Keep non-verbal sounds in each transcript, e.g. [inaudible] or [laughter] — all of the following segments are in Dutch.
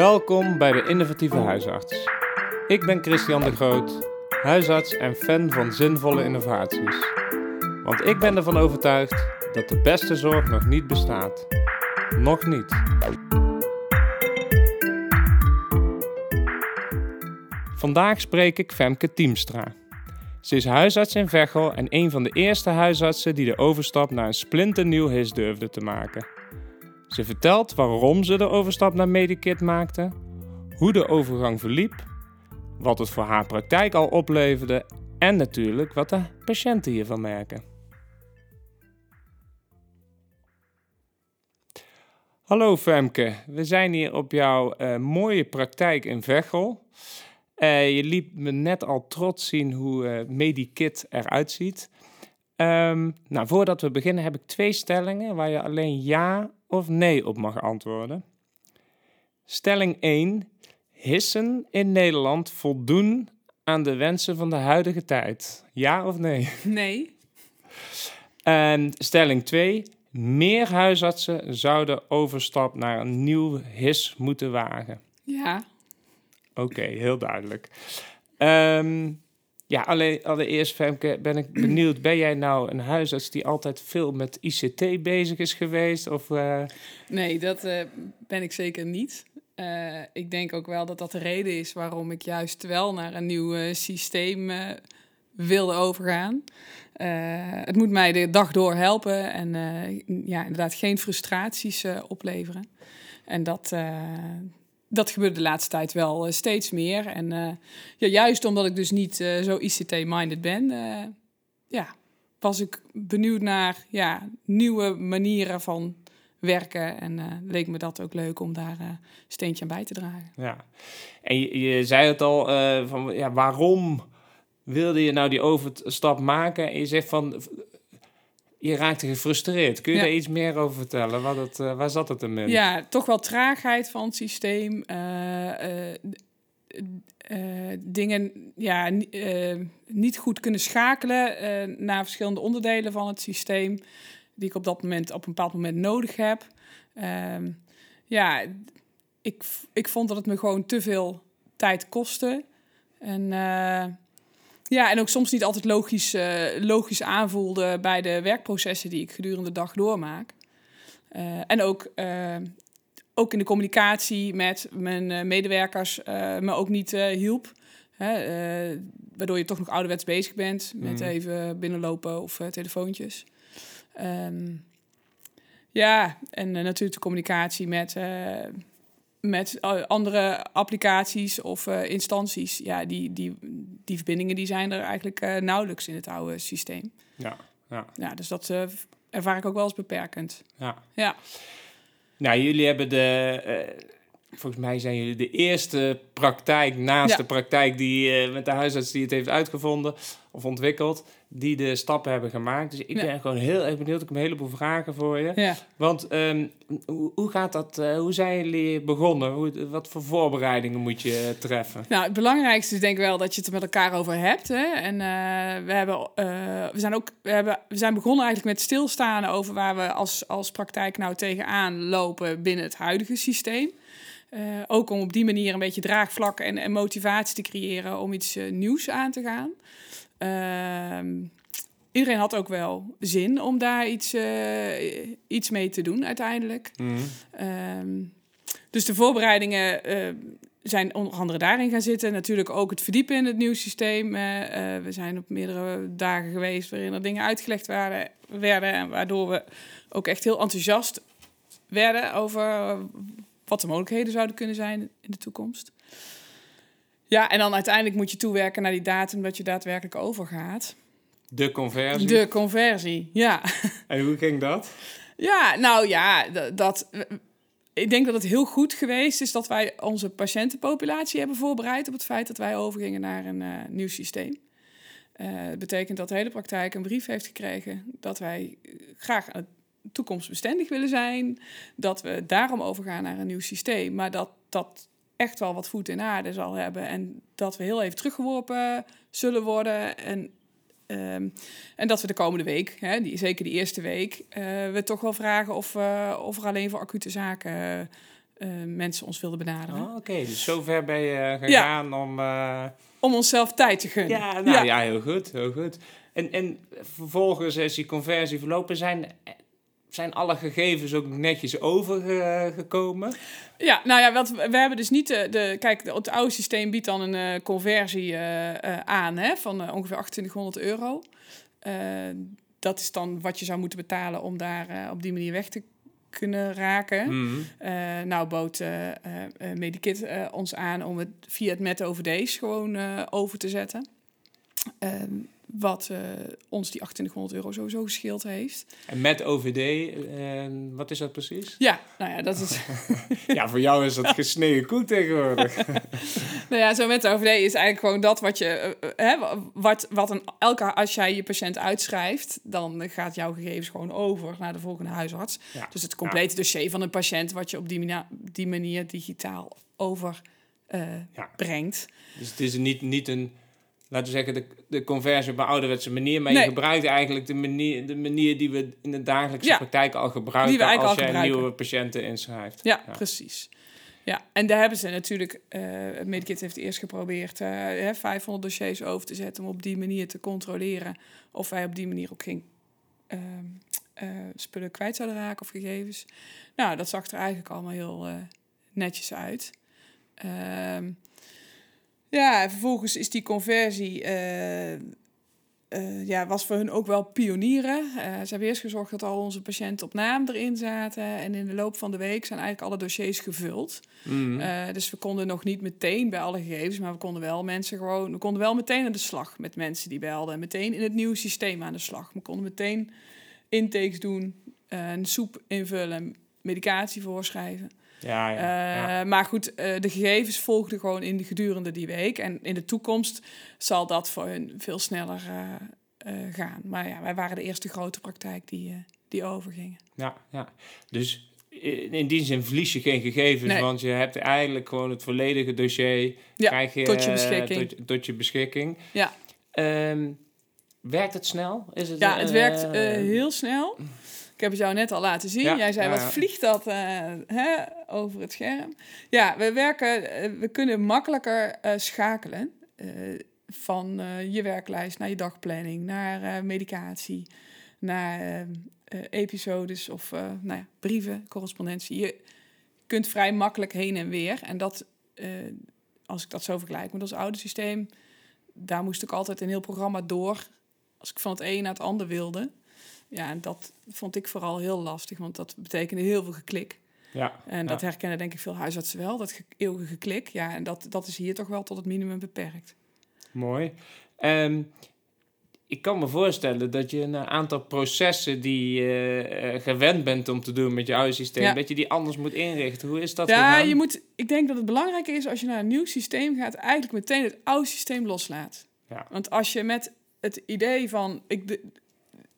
Welkom bij de Innovatieve Huisarts. Ik ben Christian de Groot, huisarts en fan van zinvolle innovaties. Want ik ben ervan overtuigd dat de beste zorg nog niet bestaat. Nog niet. Vandaag spreek ik Femke Tiemstra. Ze is huisarts in Veghel en een van de eerste huisartsen die de overstap naar een splinternieuw HIS durfde te maken. Ze vertelt waarom ze de overstap naar Medikit maakte, hoe de overgang verliep, wat het voor haar praktijk al opleverde en natuurlijk wat de patiënten hiervan merken. Hallo Femke, we zijn hier op jouw uh, mooie praktijk in Veghel. Uh, je liet me net al trots zien hoe uh, Medikit eruit ziet. Um, nou, voordat we beginnen heb ik twee stellingen waar je alleen ja of nee op mag antwoorden. Stelling 1. Hissen in Nederland voldoen aan de wensen van de huidige tijd? Ja of nee? [laughs] Nee. En stelling 2. Meer huisartsen zouden overstap naar een nieuw HIS moeten wagen? Ja. Oké, heel duidelijk. Um, ja, alleen, allereerst Femke, ben ik [clears throat] benieuwd. Ben jij nou een huisarts die altijd veel met ICT bezig is geweest? Of, uh... Nee, dat uh, ben ik zeker niet. Uh, ik denk ook wel dat dat de reden is waarom ik juist wel naar een nieuw systeem wilde overgaan. het moet mij de dag door helpen en ja, inderdaad geen frustraties opleveren. En dat, dat gebeurde de laatste tijd wel uh, steeds meer. En uh, ja, juist omdat ik dus niet uh, zo ICT-minded ben, ja, was ik benieuwd naar ja, nieuwe manieren van werken. En leek me dat ook leuk om daar een steentje aan bij te dragen. Ja, en je, je zei het al, van, ja, waarom wilde je nou die overstap maken? En je zegt van, je raakte gefrustreerd. Kun je daar iets meer over vertellen? Wat het, uh, waar zat het in? Ja, toch wel traagheid van het systeem. Uh, uh, dingen ja, niet goed kunnen schakelen naar verschillende onderdelen van het systeem. Die ik op dat moment op een bepaald moment nodig heb. Ehm, ja, ik, ik vond dat het me gewoon te veel tijd kostte. En ja, en ook soms niet altijd logisch, uh, logisch aanvoelde bij de werkprocessen die ik gedurende de dag doormaak. Uh, en ook, uh, ook in de communicatie met mijn medewerkers me ook niet hielp. Hè, waardoor je toch nog ouderwets bezig bent met mm. even binnenlopen of telefoontjes. Um, ja, en natuurlijk de communicatie met met andere applicaties of uh, instanties, ja, die, die, die verbindingen die zijn er eigenlijk uh, nauwelijks in het oude systeem. Ja, ja. ja dus dat uh, ervaar ik ook wel als beperkend. Ja. ja. Nou, jullie hebben de, volgens mij zijn jullie de eerste praktijk naast de praktijk die met de huisarts die het heeft uitgevonden of ontwikkeld die de stappen hebben gemaakt. Dus ik ben gewoon heel erg benieuwd. Ik heb een heleboel vragen voor je. Ja. Want um, hoe, hoe, gaat dat? Uh, hoe zijn jullie begonnen? Hoe, wat voor voorbereidingen moet je treffen? Nou, het belangrijkste is denk ik wel dat je het er met elkaar over hebt. Hè? En uh, we, hebben, we, zijn ook, we, hebben, we zijn begonnen eigenlijk met stilstaan over waar we als, als praktijk nou tegenaan lopen binnen het huidige systeem. ook om op die manier een beetje draagvlak en, en motivatie te creëren om iets nieuws aan te gaan. Ehm, iedereen had ook wel zin om daar iets, uh, iets mee te doen uiteindelijk. Mhm. Ehm, dus de voorbereidingen uh, zijn onder andere daarin gaan zitten. Natuurlijk ook het verdiepen in het nieuwe systeem. Uh, we zijn op meerdere dagen geweest waarin er dingen uitgelegd waren, werden. En waardoor we ook echt heel enthousiast werden over wat de mogelijkheden zouden kunnen zijn in de toekomst. Ja, en dan uiteindelijk moet je toewerken naar die datum dat je daadwerkelijk overgaat. De conversie? De conversie, ja. [laughs] En hoe ging dat? Ja, nou ja, dat, ik denk dat het heel goed geweest is dat wij onze patiëntenpopulatie hebben voorbereid op het feit dat wij overgingen naar een uh, nieuw systeem. Uh, dat betekent dat de hele praktijk een brief heeft gekregen dat wij graag toekomstbestendig willen zijn, dat we daarom overgaan naar een nieuw systeem, maar dat dat echt wel wat voet in aarde zal hebben. En dat we heel even teruggeworpen zullen worden. En, ehm, en dat we de komende week, hè, die, zeker die eerste week, uh, we toch wel vragen of, uh, of er alleen voor acute zaken mensen ons wilden benaderen. Oh, Oké, dus zover ben je gegaan om... Om onszelf tijd te gunnen. Ja, nou, ja. heel goed, heel goed. En, en vervolgens is die conversie verlopen. Zijn, zijn alle gegevens ook netjes overgekomen? Ja, nou ja, wat, we hebben dus niet de... de kijk, het oude systeem biedt dan een uh, conversie uh, aan hè, van ongeveer 2800 euro. dat is dan wat je zou moeten betalen om daar op die manier weg te kunnen raken. Mm nou bood Medikit ons aan om het via het Met Over Days gewoon over te zetten. Ehm, wat uh, ons die 2800 euro sowieso gescheeld heeft. En met OVD, uh, wat is dat precies? Ja, nou ja, dat is... [laughs] ja, voor jou is dat gesneden koek tegenwoordig. [laughs] nou ja, zo met OVD is eigenlijk gewoon dat wat je... Uh, hè, wat, wat een, elke, als jij je patiënt uitschrijft, dan gaat jouw gegevens gewoon over naar de volgende huisarts. Ja. Dus het complete dossier van een patiënt, wat je op die, manier, die manier digitaal over brengt. Dus het is niet, niet een laten we zeggen, de, de conversie op een ouderwetse manier. Maar je gebruikt eigenlijk de manier, de manier die we in de dagelijkse praktijk al gebruiken als je nieuwe patiënten inschrijft. Ja, precies. Ja, en daar hebben ze natuurlijk, uh, Medikit heeft eerst geprobeerd uh, hè, 500 dossiers over te zetten om op die manier te controleren of wij op die manier ook geen uh, spullen kwijt zouden raken of gegevens. Nou, dat zag er eigenlijk allemaal heel netjes uit. Ehm, ja, en vervolgens is die conversie. Uh, uh, ja, was voor hun ook wel pionieren. Uh, ze hebben eerst gezorgd dat al onze patiënten op naam erin zaten. En in de loop van de week zijn eigenlijk alle dossiers gevuld. Mm. dus we konden nog niet meteen bij alle gegevens, maar we konden wel mensen gewoon. We konden wel meteen aan de slag met mensen die belden. En meteen in het nieuwe systeem aan de slag. We konden meteen intakes doen, een soep invullen, medicatie voorschrijven. Ja, ja, uh, Maar goed, uh, de gegevens volgden gewoon in de gedurende die week. En in de toekomst zal dat voor hun veel sneller uh, gaan. Maar ja, wij waren de eerste grote praktijk die, die overgingen. Ja, ja. Dus in die zin verlies je geen gegevens, want je hebt eigenlijk gewoon het volledige dossier ja, krijg je, tot je beschikking. Tot, tot je beschikking. Ja. Um, werkt het snel? Is het, ja, het werkt heel snel. Ik heb het jou net al laten zien. Jij zei, wat vliegt dat uh, hè, over het scherm? Ja, we werken, uh, we kunnen makkelijker uh, schakelen. van je werklijst naar je dagplanning, naar medicatie, naar episodes of nou ja, brieven, correspondentie. Je kunt vrij makkelijk heen en weer. En dat, als ik dat zo vergelijk met ons oude systeem, daar moest ik altijd een heel programma door. Als ik van het een naar het ander wilde. Ja, en dat vond ik vooral heel lastig, want dat betekende heel veel geklik. Ja, en dat herkennen denk ik veel huisartsen wel, dat ge eeuwige geklik. Ja, en dat, dat is hier toch wel tot het minimum beperkt. Mooi. Um, ik kan me voorstellen dat je een aantal processen die je uh, gewend bent om te doen met je oude systeem, dat je die anders moet inrichten. Hoe is dat? Ja, je moet, ik denk dat het belangrijk is als je naar een nieuw systeem gaat, eigenlijk meteen het oude systeem loslaat. Ja. Want als je met het idee van ik, de,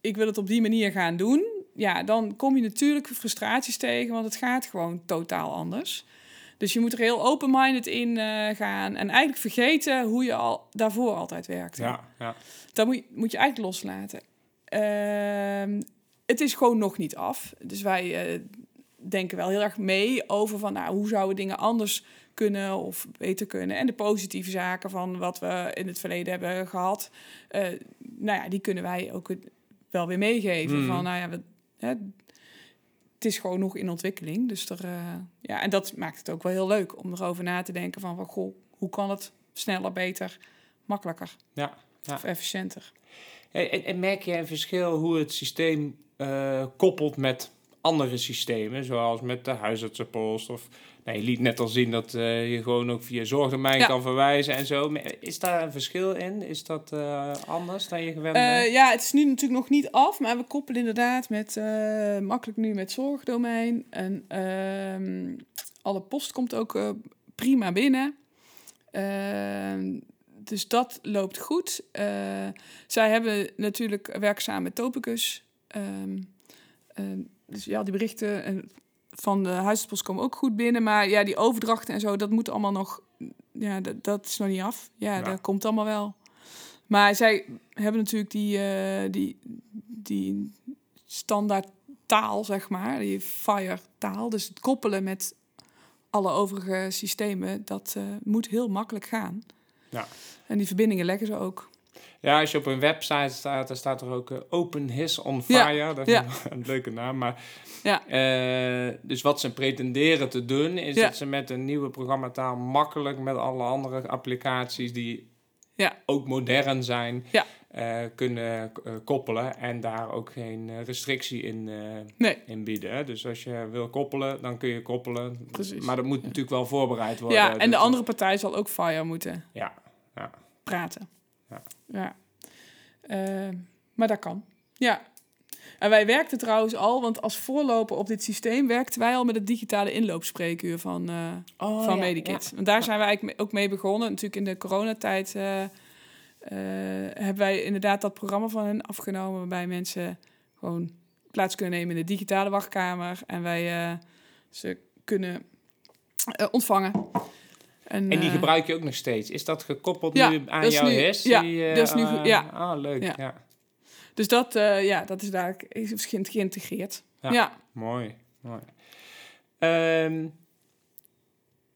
ik wil het op die manier gaan doen, ja, dan kom je natuurlijk frustraties tegen, want het gaat gewoon totaal anders. Dus je moet er heel open-minded in uh, gaan en eigenlijk vergeten hoe je al daarvoor altijd werkte. Ja, ja. Dat moet je, moet je eigenlijk loslaten. Uh, het is gewoon nog niet af. Dus wij uh, denken wel heel erg mee over van nou, hoe zouden dingen anders kunnen of beter kunnen. En de positieve zaken van wat we in het verleden hebben gehad, uh, nou ja, die kunnen wij ook wel weer meegeven. Mm. Van nou ja, we, hè, het is gewoon nog in ontwikkeling. Dus er, uh, ja, en dat maakt het ook wel heel leuk om erover na te denken van, van goh, hoe kan het sneller, beter, makkelijker ja, ja. of efficiënter. En, en, merk je een verschil hoe het systeem uh, koppelt met andere systemen, zoals met de huisartsenpost of nou, je liet net al zien dat uh, je gewoon ook via zorgdomein kan verwijzen en zo. Is daar een verschil in? Is dat uh, anders dan je gewend bent? Uh, ja, het is nu natuurlijk nog niet af, maar we koppelen inderdaad met makkelijk nu met zorgdomein. En ehm, alle post komt ook prima binnen. Ehm, dus dat loopt goed. zij hebben natuurlijk werkzaam met Topicus. Um, dus ja, die berichten en van de huisartspost komen ook goed binnen. Maar ja, die overdrachten en zo, dat moet allemaal nog... Ja, dat, dat is nog niet af. Ja, dat komt allemaal wel. Maar zij hebben natuurlijk die, uh, die, die standaard taal, zeg maar. Die FIRE taal. Dus het koppelen met alle overige systemen, dat eh, moet heel makkelijk gaan. Ja. En die verbindingen leggen ze ook. Ja, als je op een website staat, dan staat er ook eh, Open His on Ja, Fire. Dat is ja. een [laughs] leuke naam. Maar, Ja. eh, dus wat ze pretenderen te doen, is dat ze met een nieuwe programmataal makkelijk met alle andere applicaties die Ja. ook modern zijn, eh, kunnen koppelen en daar ook geen restrictie in, Nee, in bieden. Dus als je wil koppelen, dan kun je koppelen. Precies. Maar dat moet natuurlijk wel voorbereid worden. ja, en de Dus- andere partij zal ook Fire moeten Ja, ja. praten. Ja. ja. Eh, maar dat kan. Ja. En wij werkten trouwens al, want als voorloper op dit systeem werkten wij al met het digitale inloopspreekuur van, eh Oh, van ja, Medikit. Want daar zijn wij eigenlijk ook mee begonnen. Natuurlijk in de coronatijd eh, hebben wij inderdaad dat programma van hen afgenomen... waarbij mensen gewoon plaats kunnen nemen in de digitale wachtkamer... en wij ze kunnen ontvangen. En die eh, gebruik je ook nog steeds. Is dat gekoppeld Ja, nu aan dat is jouw nu- HIS? ja, Die, eh, dat is nu eh, ja. Ah, leuk. Ja. Ja. Dus dat, eh, ja, dat is daar is ge- geïntegreerd. Ja. Ja. Mooi, mooi. Ehm,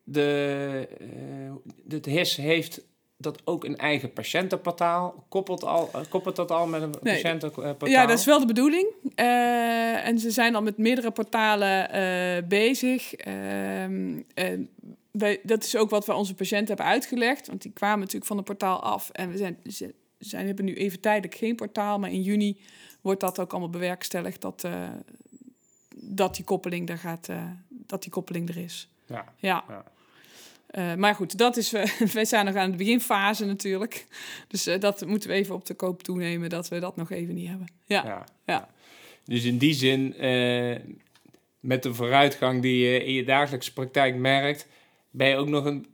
de, eh, het HIS heeft dat ook een eigen patiëntenportaal. Koppelt, al, eh, koppelt dat al met een Nee, patiëntenportaal? Ja, dat is wel de bedoeling. Eh, en ze zijn al met meerdere portalen eh, bezig. Ehm, en wij, dat is ook wat we onze patiënten hebben uitgelegd. Want die kwamen natuurlijk van het portaal af. En we zijn, ze zijn, hebben nu even tijdelijk geen portaal. Maar in juni wordt dat ook allemaal bewerkstelligd. Dat, eh, dat, die, koppeling er gaat, eh, dat die koppeling er is. Ja, Ja. Ja. Eh, maar goed, dat is, [laughs] wij zijn nog aan de beginfase natuurlijk. Dus dat moeten we even op de koop toenemen dat we dat nog even niet hebben. Ja, ja. ja. Dus in die zin, met de vooruitgang die je in je dagelijkse praktijk merkt, ben je ook nog een,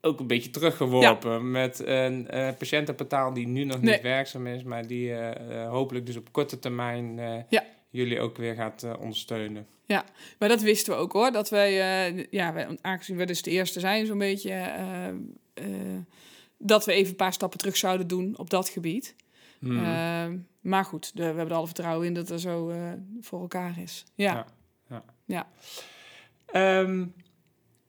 ook een beetje teruggeworpen met een patiëntenportaal die nu nog Nee. niet werkzaam is, maar die eh, eh, hopelijk dus op korte termijn Ja. jullie ook weer gaat ondersteunen. Maar dat wisten we ook hoor. Dat wij, ja, wij, aangezien we dus de eerste zijn zo'n beetje, dat we even een paar stappen terug zouden doen op dat gebied. Hmm. Maar goed, de, we hebben er alle vertrouwen in dat er zo voor elkaar is. Ja, Ja. Ehm,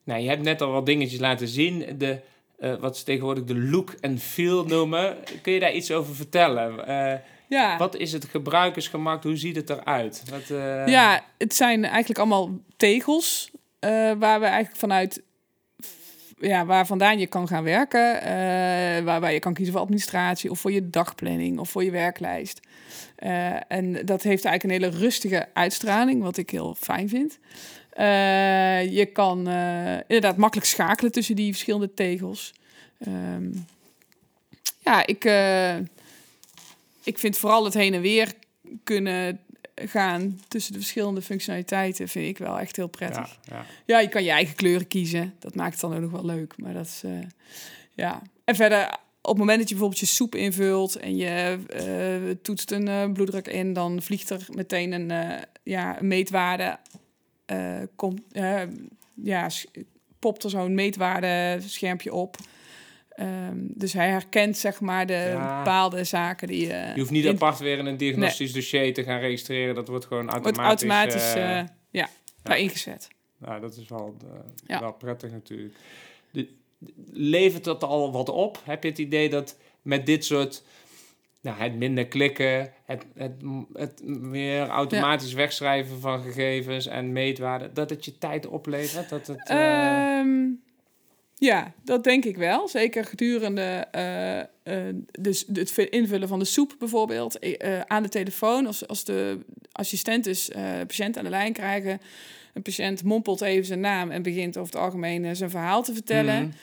nou, je hebt net al wat dingetjes laten zien. De, eh, wat ze tegenwoordig de look en feel noemen. Kun je daar iets over vertellen? Eh, ja. Wat is het gebruikersgemak? Hoe ziet het eruit? Wat, eh, Ja, het zijn eigenlijk allemaal tegels waar we eigenlijk vanuit, ja, waar vandaan je kan gaan werken, waarbij je kan kiezen voor administratie of voor je dagplanning of voor je werklijst. En dat heeft eigenlijk een hele rustige uitstraling, wat ik heel fijn vind. Eh, je kan eh, inderdaad makkelijk schakelen tussen die verschillende tegels. Ehm, ja, ik, eh, ik vind vooral het heen en weer kunnen gaan tussen de verschillende functionaliteiten vind ik wel echt heel prettig. Ja, ja. Ja, je kan je eigen kleuren kiezen. Dat maakt het dan ook nog wel leuk. Maar dat is, ja. En verder, op het moment dat je bijvoorbeeld je soep invult en je toetst een bloeddruk in, dan vliegt er meteen een, ja, een meetwaarde. Eh, komt, eh, ja, popt er zo'n meetwaarde schermpje op. Ehm, dus hij herkent zeg maar de Ja. bepaalde zaken die je. Je hoeft niet in- apart weer in een diagnostisch dossier te gaan registreren. Dat wordt gewoon automatisch. wordt automatisch eh, eh, ja, daarin gezet. nou, dat is wel, eh, Ja. wel prettig natuurlijk. De, levert dat al wat op? Heb je het idee dat met dit soort... Nou, het minder klikken, het, het, het meer automatisch wegschrijven van gegevens en meetwaarden, dat het je tijd oplevert? Dat het, eh, Ehm, ja, dat denk ik wel. Zeker gedurende eh, eh, dus het invullen van de soep bijvoorbeeld. eh, aan de telefoon, als, als de assistent dus patiënt aan de lijn krijgen. Een patiënt mompelt even zijn naam en begint over het algemeen zijn verhaal te vertellen. mhm.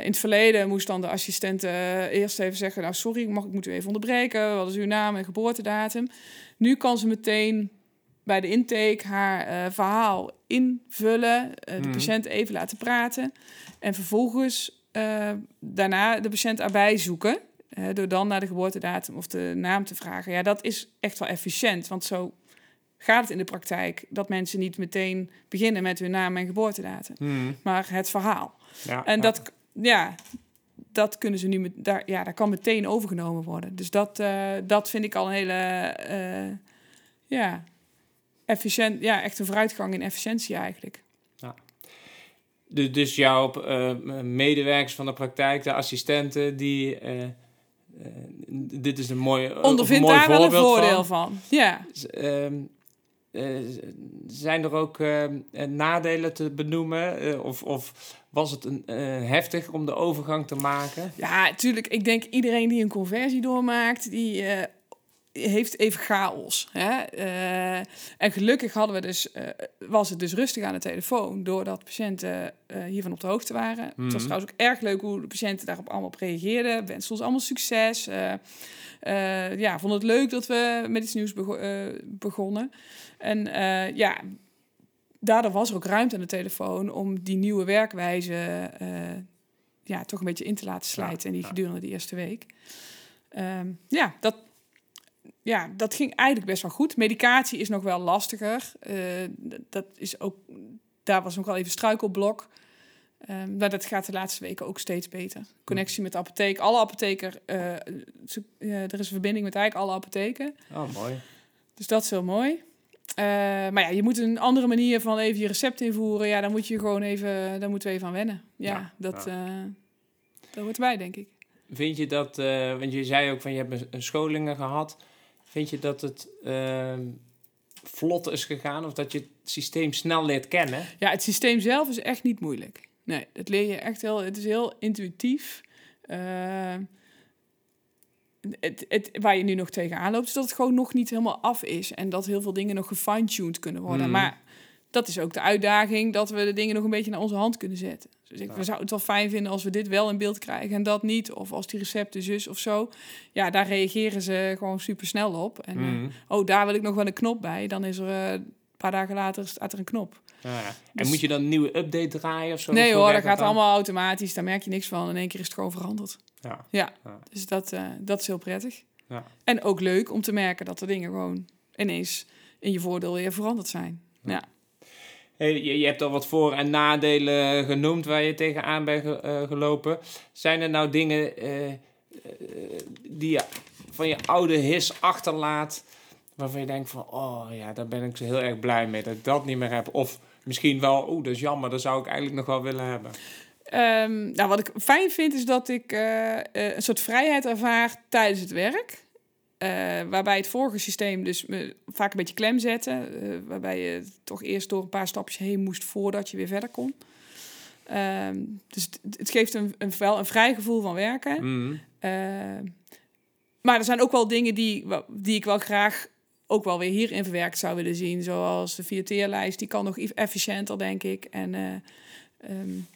In het verleden moest dan de assistent eerst even zeggen... nou, sorry, mag, ik moet u even onderbreken. Wat is uw naam en geboortedatum? Nu kan ze meteen bij de intake haar verhaal invullen... eh, de Mhm. patiënt even laten praten... en vervolgens eh, daarna de patiënt erbij zoeken... door dan naar de geboortedatum of de naam te vragen. Ja, dat is echt wel efficiënt, want zo gaat het in de praktijk... dat mensen niet meteen beginnen met hun naam en geboortedatum... Mhm. maar het verhaal. Ja, En ja. dat, ja, dat kunnen ze nu met, daar, ja, dat kan meteen overgenomen worden. Dus dat, eh, dat vind ik al een hele, ja, efficiënt, ja, echt een vooruitgang in efficiëntie eigenlijk. dus, dus jouw uh, medewerkers van de praktijk, de assistenten, die. Uh, dit is een mooi, Ondervindt daar wel een voordeel van. Ja. Ehm, zijn er ook nadelen te benoemen? of, of was het een, heftig om de overgang te maken? Ja, natuurlijk. Ik denk iedereen die een conversie doormaakt, die heeft even chaos. Hè? Uh, en gelukkig hadden we dus, uh, was het dus rustig aan de telefoon, doordat patiënten uh, hiervan op de hoogte waren. Het was mhm. trouwens ook erg leuk hoe de patiënten daarop allemaal op reageerden. Wensen ons allemaal succes. ja, vond het leuk dat we met iets nieuws bego begonnen. En ja, daardoor was er ook ruimte aan de telefoon om die nieuwe werkwijze ja, toch een beetje in te laten slijten. en die gedurende de eerste week. Um, ja, dat, ja, dat ging eigenlijk best wel goed. Medicatie is nog wel lastiger. Uh, dat is ook, daar was nog wel even struikelblok. Um, maar dat gaat de laatste weken ook steeds beter. Connectie met de apotheek. Alle apotheker, uh, er is een verbinding met eigenlijk alle apotheken. Oh, mooi. Dus dat is heel mooi. Uh, maar ja, je moet een andere manier van even je recept invoeren. Ja, dan moet je gewoon even, daar moeten we even aan wennen. Ja, dat, ja. dat hoort erbij, denk ik. Vind je dat, want je zei ook van je hebt een scholingen gehad. Vind je dat het ehm, vlot is gegaan of dat je het systeem snel leert kennen? Ja, het systeem zelf is echt niet moeilijk. Nee, het leer je echt heel, het is heel intuïtief. Uh, het, het, waar je nu nog tegenaan loopt, is dat het gewoon nog niet helemaal af is. En dat heel veel dingen nog gefine-tuned kunnen worden. Hmm. Maar dat is ook de uitdaging, dat we de dingen nog een beetje naar onze hand kunnen zetten. Dus ik ja. zou het wel fijn vinden als we dit wel in beeld krijgen en dat niet. Of als die recepten zus of zo. Ja, daar reageren ze gewoon super snel op. En eh, mhm. oh, daar wil ik nog wel een knop bij. Dan is er uh, een paar dagen later staat er een knop. Ja, En dus moet je dan een nieuwe update draaien of zo? Nee hoor, dat gaat allemaal automatisch. Daar merk je niks van. In één keer is het gewoon veranderd. Ja. Ja, dus dat, uh, dat is heel prettig. Ja. En ook leuk om te merken dat er dingen gewoon ineens in je voordeel weer veranderd zijn. ja je, hebt al wat voor- en nadelen genoemd waar je tegenaan bent uh, gelopen. Zijn er nou dingen uh, uh, die je van je oude his achterlaat, waarvan je denkt van, oh ja, daar ben ik heel erg blij mee dat ik dat niet meer heb. Of misschien wel, oeh, dat is jammer, dat zou ik eigenlijk nog wel willen hebben. Um, nou, wat ik fijn vind is dat ik een soort vrijheid ervaar tijdens het werk. Uh, waarbij het vorige systeem dus me vaak een beetje klem zette. Uh, waarbij je toch eerst door een paar stapjes heen moest voordat je weer verder kon. Uh, dus het, het, geeft een, een, wel een vrij gevoel van werken. Mm. maar er zijn ook wel dingen die, die ik wel graag ook wel weer hierin verwerkt zou willen zien. Zoals de vierteerlijst, die kan nog efficiënter, denk ik. En um,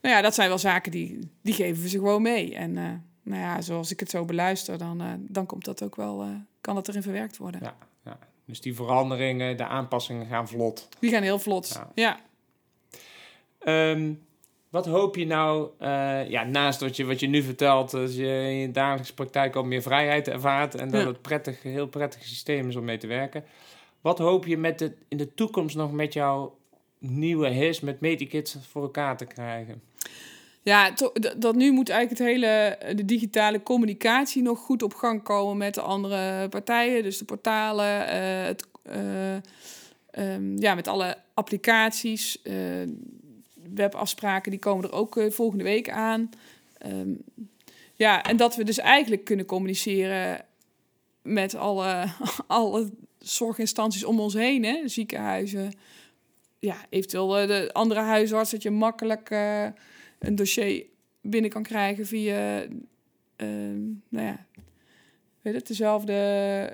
nou ja, dat zijn wel zaken die, die geven we ze gewoon mee. En nou ja, zoals ik het zo beluister, dan, uh, dan komt dat ook wel, uh, kan dat erin verwerkt worden. Ja, ja, dus die veranderingen, de aanpassingen gaan vlot. Die gaan heel vlot, ja. Um, wat hoop je nou, uh, ja, naast wat je, wat je nu vertelt, dat je in je dagelijkse praktijk al meer vrijheid ervaart en dat het prettig, heel prettig systeem is om mee te werken. Wat hoop je met de, in de toekomst nog met jouw nieuwe HIS, met Medikits, voor elkaar te krijgen? Ja, dat nu moet eigenlijk het hele, de digitale communicatie nog goed op gang komen met de andere partijen. Dus de portalen, uh, het, uh, um, ja, met alle applicaties. Webafspraken, die komen er ook volgende week aan. Um, ja, en dat we dus eigenlijk kunnen communiceren met alle, [laughs] alle zorginstanties om ons heen. Hè? Ziekenhuizen, ja, eventueel de andere huisarts, dat je makkelijk een dossier binnen kan krijgen via, uh, nou ja, weet het, dezelfde,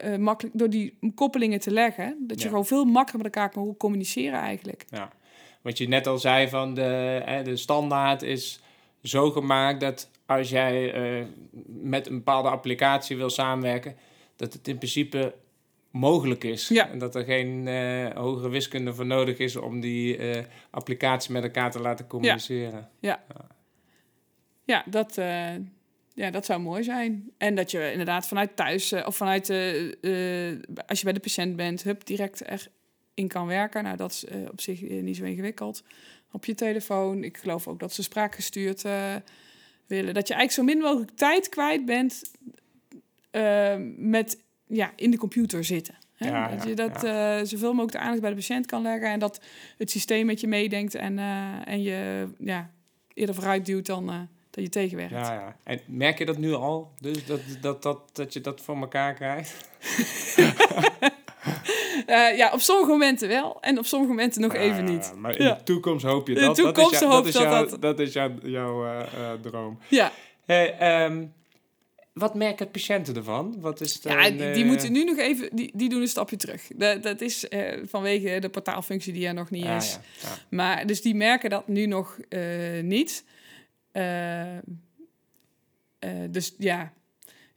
uh, makkelijk, door die koppelingen te leggen, dat je gewoon veel makkelijker met elkaar kan communiceren eigenlijk. Ja, wat je net al zei van de, hè, de standaard is zo gemaakt dat als jij uh, met een bepaalde applicatie wil samenwerken, dat het in principe mogelijk is. Ja. En dat er geen uh, hogere wiskunde voor nodig is om die uh, applicatie met elkaar te laten communiceren. Ja, ja. ja. dat, uh, ja, dat zou mooi zijn. En dat je inderdaad vanuit thuis of vanuit, als je bij de patiënt bent, hup, direct in kan werken. Nou, dat is op zich niet zo ingewikkeld. Op je telefoon. Ik geloof ook dat ze spraakgestuurd willen. Dat je eigenlijk zo min mogelijk tijd kwijt bent met ja, in de computer zitten. Hè? Ja, dat je dat eh, zoveel mogelijk de aandacht bij de patiënt kan leggen. En dat het systeem met je meedenkt en, eh, en je ja, eerder vooruit duwt dan eh, dat je tegenwerkt. Ja, ja. En merk je dat nu al? Dus dat, dat, dat, dat je dat voor elkaar krijgt? [laughs] Ja, op sommige momenten wel. En op sommige momenten nog even Ja, niet. Maar in Ja. de toekomst hoop je In de dat. toekomst dat is, jou- hoop dat is, dat jou- dat- dat is jou- jouw droom. Ja, Hey, ehm, wat merken patiënten ervan? Wat is ja dan, die, die eh, moeten nu nog even... Die, die doen een stapje terug. Dat, dat is eh, vanwege de portaalfunctie die er nog niet ah, is. ja, ja. Maar dus die merken dat nu nog eh, niet. Eh, eh, dus ja,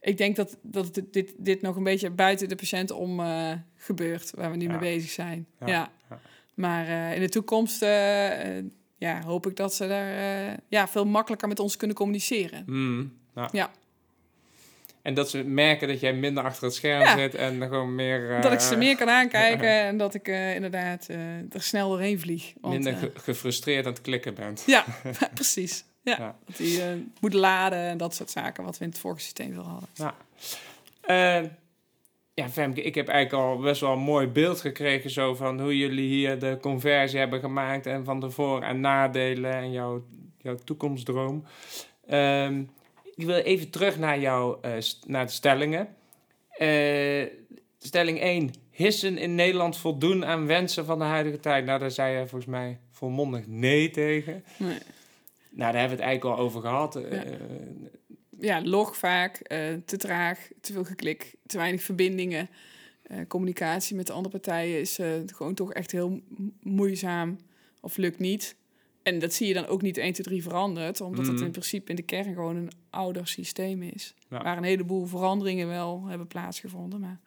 ik denk dat, dat dit, dit, dit nog een beetje buiten de patiënt om eh, gebeurt, waar we nu Ja. mee bezig zijn. Ja, Ja. ja. Maar eh, in de toekomst eh, eh, ja, hoop ik dat ze daar eh, ja, veel makkelijker met ons kunnen communiceren. Mm, ja. En dat ze merken dat jij minder achter het scherm Ja. zit en dan gewoon meer... eh, dat ik ze meer kan aankijken [laughs] en dat ik eh, inderdaad eh, er snel doorheen vlieg. Want, minder eh, ge- gefrustreerd aan het klikken bent. ja, [laughs] [laughs] precies. Ja, Ja. dat die eh, moet laden en dat soort zaken wat we in het vorige systeem wel hadden. Ja. Eh, ja, Femke, ik heb eigenlijk al best wel een mooi beeld gekregen zo van hoe jullie hier de conversie hebben gemaakt en van de voor- en nadelen en jouw, jouw toekomstdroom. Ehm, ik wil even terug naar, jouw, eh, naar de stellingen. Eh, stelling 1. Hissen in Nederland voldoen aan wensen van de huidige tijd? Nou, daar zei je volgens mij volmondig nee tegen. Nee. Nou, daar hebben we het eigenlijk al over gehad. Eh, Ja. ja, log vaak, te traag, te veel geklik, te weinig verbindingen. Communicatie met de andere partijen is gewoon toch echt heel moeizaam of lukt niet. En dat zie je dan ook niet 1, 2, 3 veranderd, omdat het Mhm. in principe in de kern gewoon een ouder systeem is. Ja. Waar een heleboel veranderingen wel hebben plaatsgevonden, maar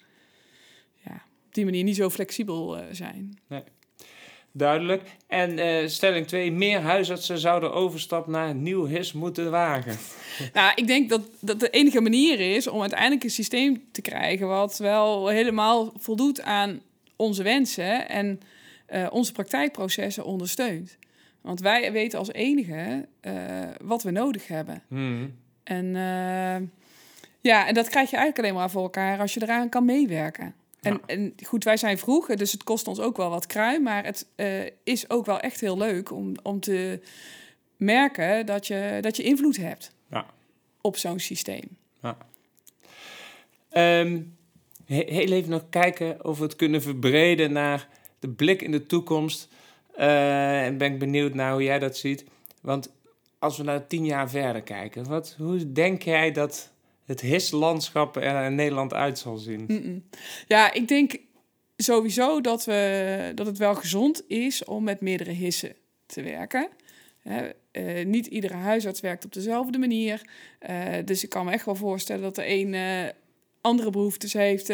ja, op die manier niet zo flexibel eh, zijn. Duidelijk. En eh, stelling 2. Meer huisartsen zouden overstap naar nieuw HIS moeten wagen. [laughs] Nou, ik denk dat dat de enige manier is om uiteindelijk een systeem te krijgen wat wel helemaal voldoet aan onze wensen en eh, onze praktijkprocessen ondersteunt. Want wij weten als enige eh, wat we nodig hebben. Hmm. En eh, ja, en dat krijg je eigenlijk alleen maar voor elkaar als je eraan kan meewerken. En, Ja. en goed, wij zijn vroeg, dus het kost ons ook wel wat krui. Maar het eh, is ook wel echt heel leuk om, om te merken dat je, dat je invloed hebt Ja. op zo'n systeem. Ehm, he- heel even nog kijken of we het kunnen verbreden naar de blik in de toekomst. Eh, en ben ik benieuwd naar hoe jij dat ziet. Want als we nou tien jaar verder kijken, wat, hoe denk jij dat het HIS-landschap er in Nederland uit zal zien? Ja, ik denk sowieso dat, we, dat het wel gezond is om met meerdere hissen te werken. Eh, niet iedere huisarts werkt op dezelfde manier. Eh, dus ik kan me echt wel voorstellen dat de een andere behoeftes heeft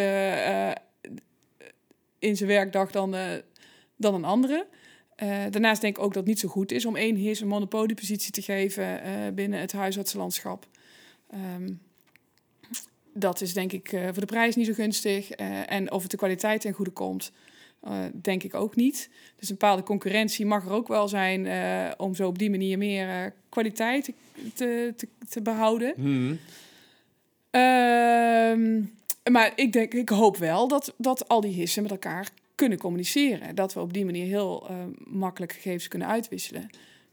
in zijn werkdag dan, dan een andere. Eh, daarnaast denk ik ook dat het niet zo goed is om één his een monopoliepositie te geven eh, binnen het huisartsenlandschap. Ehm, dat is denk ik eh, voor de prijs niet zo gunstig. En of het de kwaliteit ten goede komt, denk ik ook niet. Dus een bepaalde concurrentie mag er ook wel zijn om zo op die manier meer kwaliteit te, te, te behouden. Hmm. Ehm, maar ik denk, ik hoop wel dat, dat al die hissen met elkaar kunnen communiceren. Dat we op die manier heel eh, makkelijk gegevens kunnen uitwisselen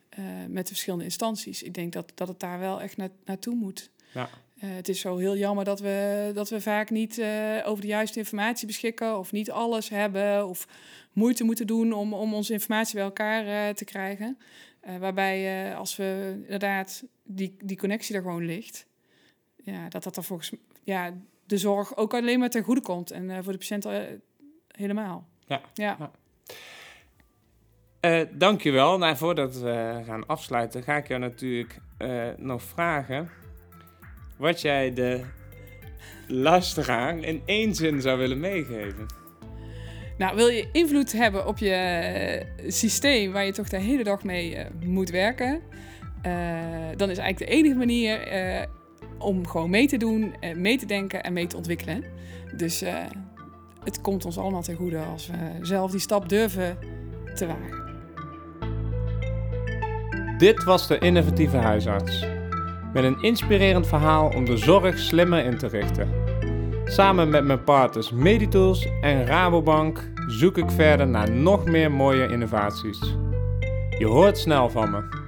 eh, met de verschillende instanties. Ik denk dat, dat het daar wel echt na, naartoe moet. Ja. Eh, het is zo heel jammer dat we, dat we vaak niet over de juiste informatie beschikken of niet alles hebben of moeite moeten doen om, om onze informatie bij elkaar te krijgen. Waarbij als we inderdaad die, die connectie er gewoon ligt, ja, dat dat er volgens ja, de zorg ook alleen maar ten goede komt en voor de patiënt helemaal. Ja. ja. Ja. Eh, dankjewel. Nou, voordat we gaan afsluiten, ga ik jou natuurlijk eh, nog vragen wat jij de luisteraar in één zin zou willen meegeven. Nou, wil je invloed hebben op je eh, systeem waar je toch de hele dag mee moet werken, dan is eigenlijk de enige manier om gewoon mee te doen, mee te denken en mee te ontwikkelen. Dus het komt ons allemaal ten goede als we zelf die stap durven te wagen. Dit was de innovatieve huisarts. Met een inspirerend verhaal om de zorg slimmer in te richten. Samen met mijn partners Meditools en Rabobank zoek ik verder naar nog meer mooie innovaties. Je hoort snel van me.